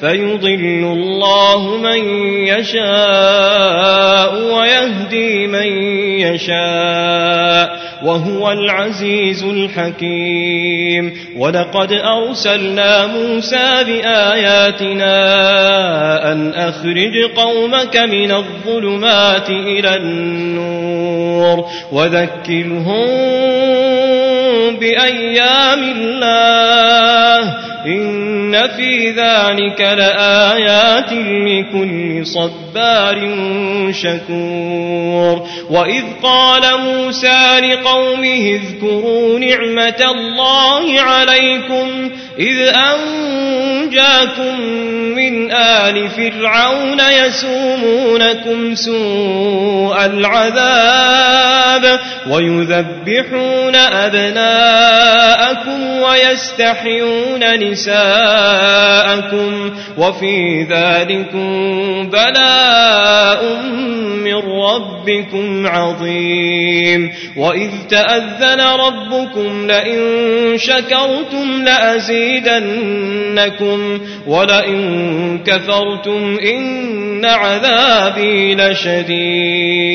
فيضل الله من يشاء ويهدي من يشاء وهو العزيز الحكيم. ولقد أرسلنا موسى بآياتنا أن أخرج قومك من الظلمات إلى النور وذكرهم بأيام الله. إن في ذلك لآيات لكل صبار شكور وإذ قال موسى لقومه اذكروا نعمة الله عليكم إذ أنجاكم من آل فرعون يسومونكم سوء العذاب ويذبحون أبناءكم ويستحيون نساءكم وفي ذلكم بلاء ربكم عظيم. وإذ تأذن ربكم لئن شكرتم لأزيدنكم ولئن كفرتم إن عذابي لشديد.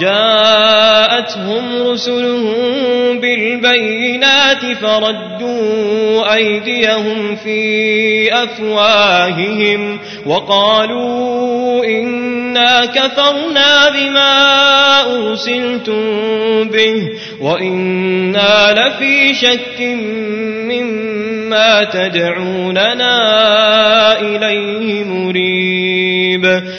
جاءتهم رسلهم بالبينات فردوا أيديهم في أفواههم وقالوا إنا كفرنا بما أرسلتم به وإنا لفي شك مما تدعوننا إليه مريب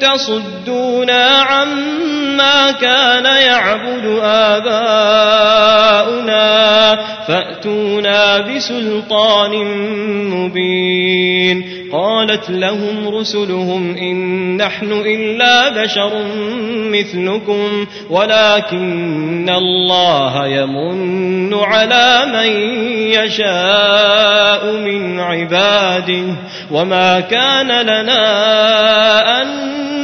تصدونا عما كان يعبد آباؤنا فأتونا بسلطان مبين قالت لهم رسلهم إن نحن إلا بشر مثلكم ولكن الله يمن على من يشاء من عباده وما كان لنا أن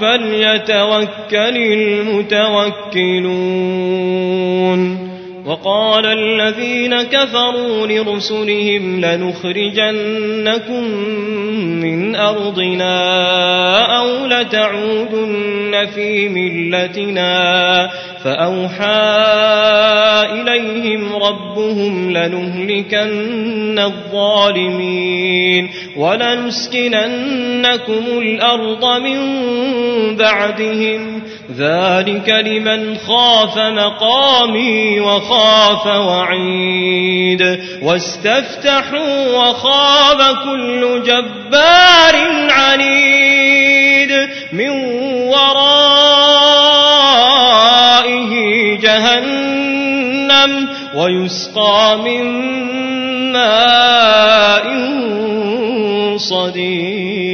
فليتوكل المتوكلون. وقال الذين كفروا لرسلهم لنخرجنكم من أرضنا أو لتعودن في ملتنا فأوحى إليهم ربهم لنهلكن الظالمين ولنسكننكم الأرض من بعدهم ذلك لمن خاف مقامي وخاف وعيد واستفتحوا وخاب كل جبار عنيد من ورائه جهنم ويسقى من ماء صديد.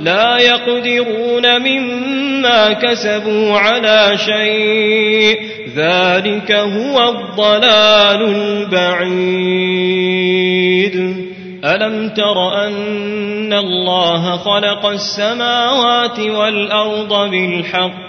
لا يقدرون مما كسبوا على شيء. ذلك هو الضلال البعيد. ألم تر أن الله خلق السماوات والأرض بالحق؟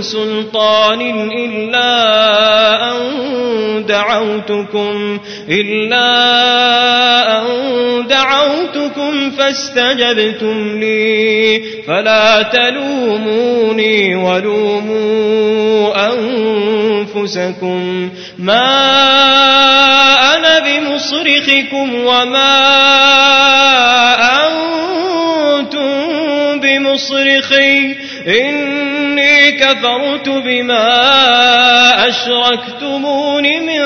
سلطان إلا أن دعوتكم إلا أن دعوتكم فاستجبتم لي فلا تلوموني ولوموا أنفسكم. ما أنا بمصرخكم وما أنتم بمصرخي كفرت بما أشركتمون من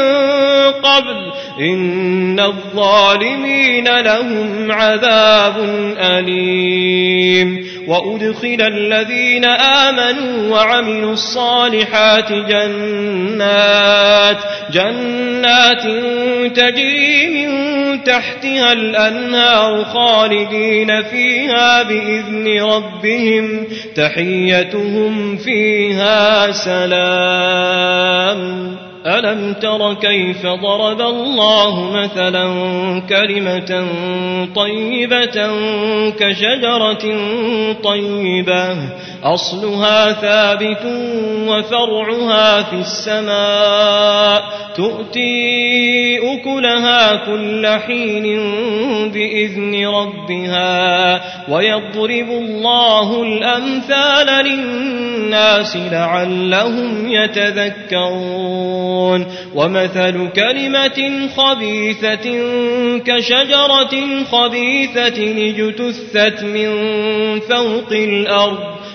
قبل. إن الظالمين لهم عذاب أليم. وأدخل الذين آمنوا وعملوا الصالحات جنات جنات تجري من تحتها الأنهار خالدين فيها بإذن ربهم تحيتهم فيها سلام ألم تر كيف ضرب الله مثلا كلمة طيبة كشجرة طيبة أصلها ثابت وفرعها في السماء تؤتي أكلها كل حين بإذن ربها ويضرب الله الأمثال للناس لعلهم يتذكرون ومثل كلمة خبيثة كشجرة خبيثة اجتثت من فوق الأرض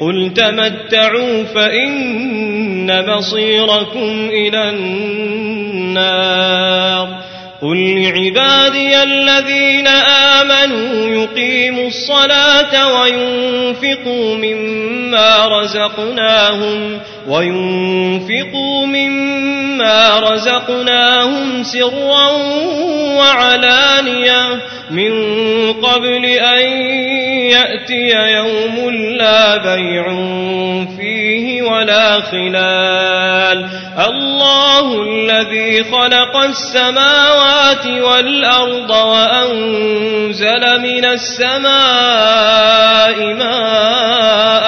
قل تمتعوا فإن مصيركم إلى النار قل لعبادي الذين آمنوا يقيموا الصلاة وينفقوا مما رزقناهم وينفقوا مما رزقناهم سرا وعلانية من قبل أن يأتي يوم لا بيع فيه ولا خلال. الله الذي خلق السماوات والأرض وأنزل من السماء ماء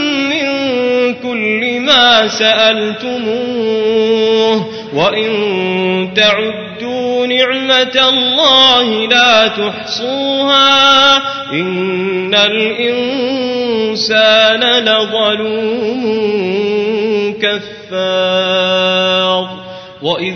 سألتموه وإن تعدوا نعمة الله لا تحصوها إن الإنسان لظلوم كفار وإذ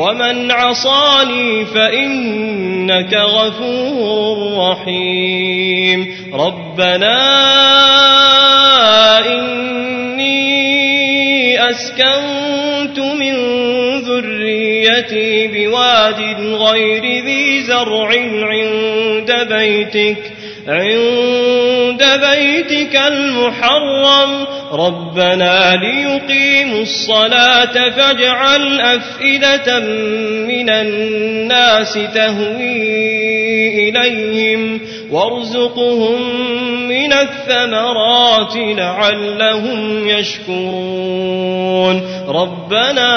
ومن عصاني فإنك غفور رحيم ربنا إني أسكنت من ذريتي بواد غير ذي زرع عند بيتك عند بيتك المحرم ربنا ليقيموا الصلاة فاجعل أفئدة من الناس تهوي إليهم وارزقهم من الثمرات لعلهم يشكرون ربنا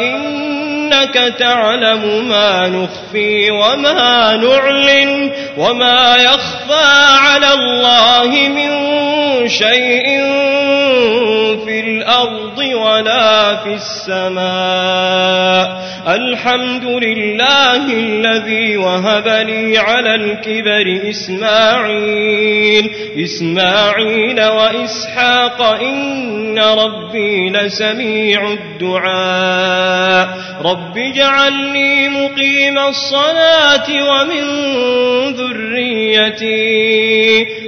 إنك تعلم ما نخفي وما نعلن وما يخفى على الله من شيء في الأرض ولا في السماء. الحمد لله الذي وهب لي على الكبر إسماعيل. إسماعيل وإسحاق إن ربي لسميع الدعاء. رب اجعلني مقيم الصلاة ومن ذريتي.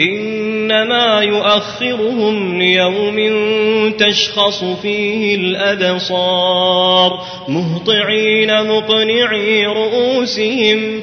إنما يؤخرهم ليوم تشخص فيه الأبصار مهطعين مقنعي رؤوسهم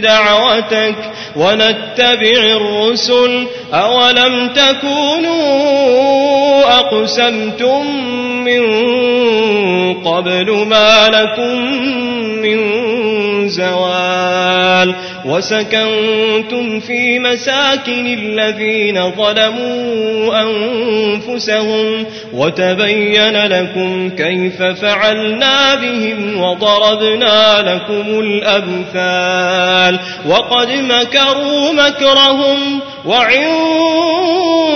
دعوتك ونتبع الرسل أولم تكونوا أقسمتم من قبل ما لكم من زوال وسكنتم في مساكن الذين ظلموا أنفسهم وتبين لكم كيف فعلنا بهم وضربنا لكم الأمثال وقد مكروا مكرهم وعند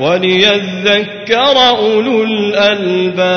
وليذكر أولو الألباب.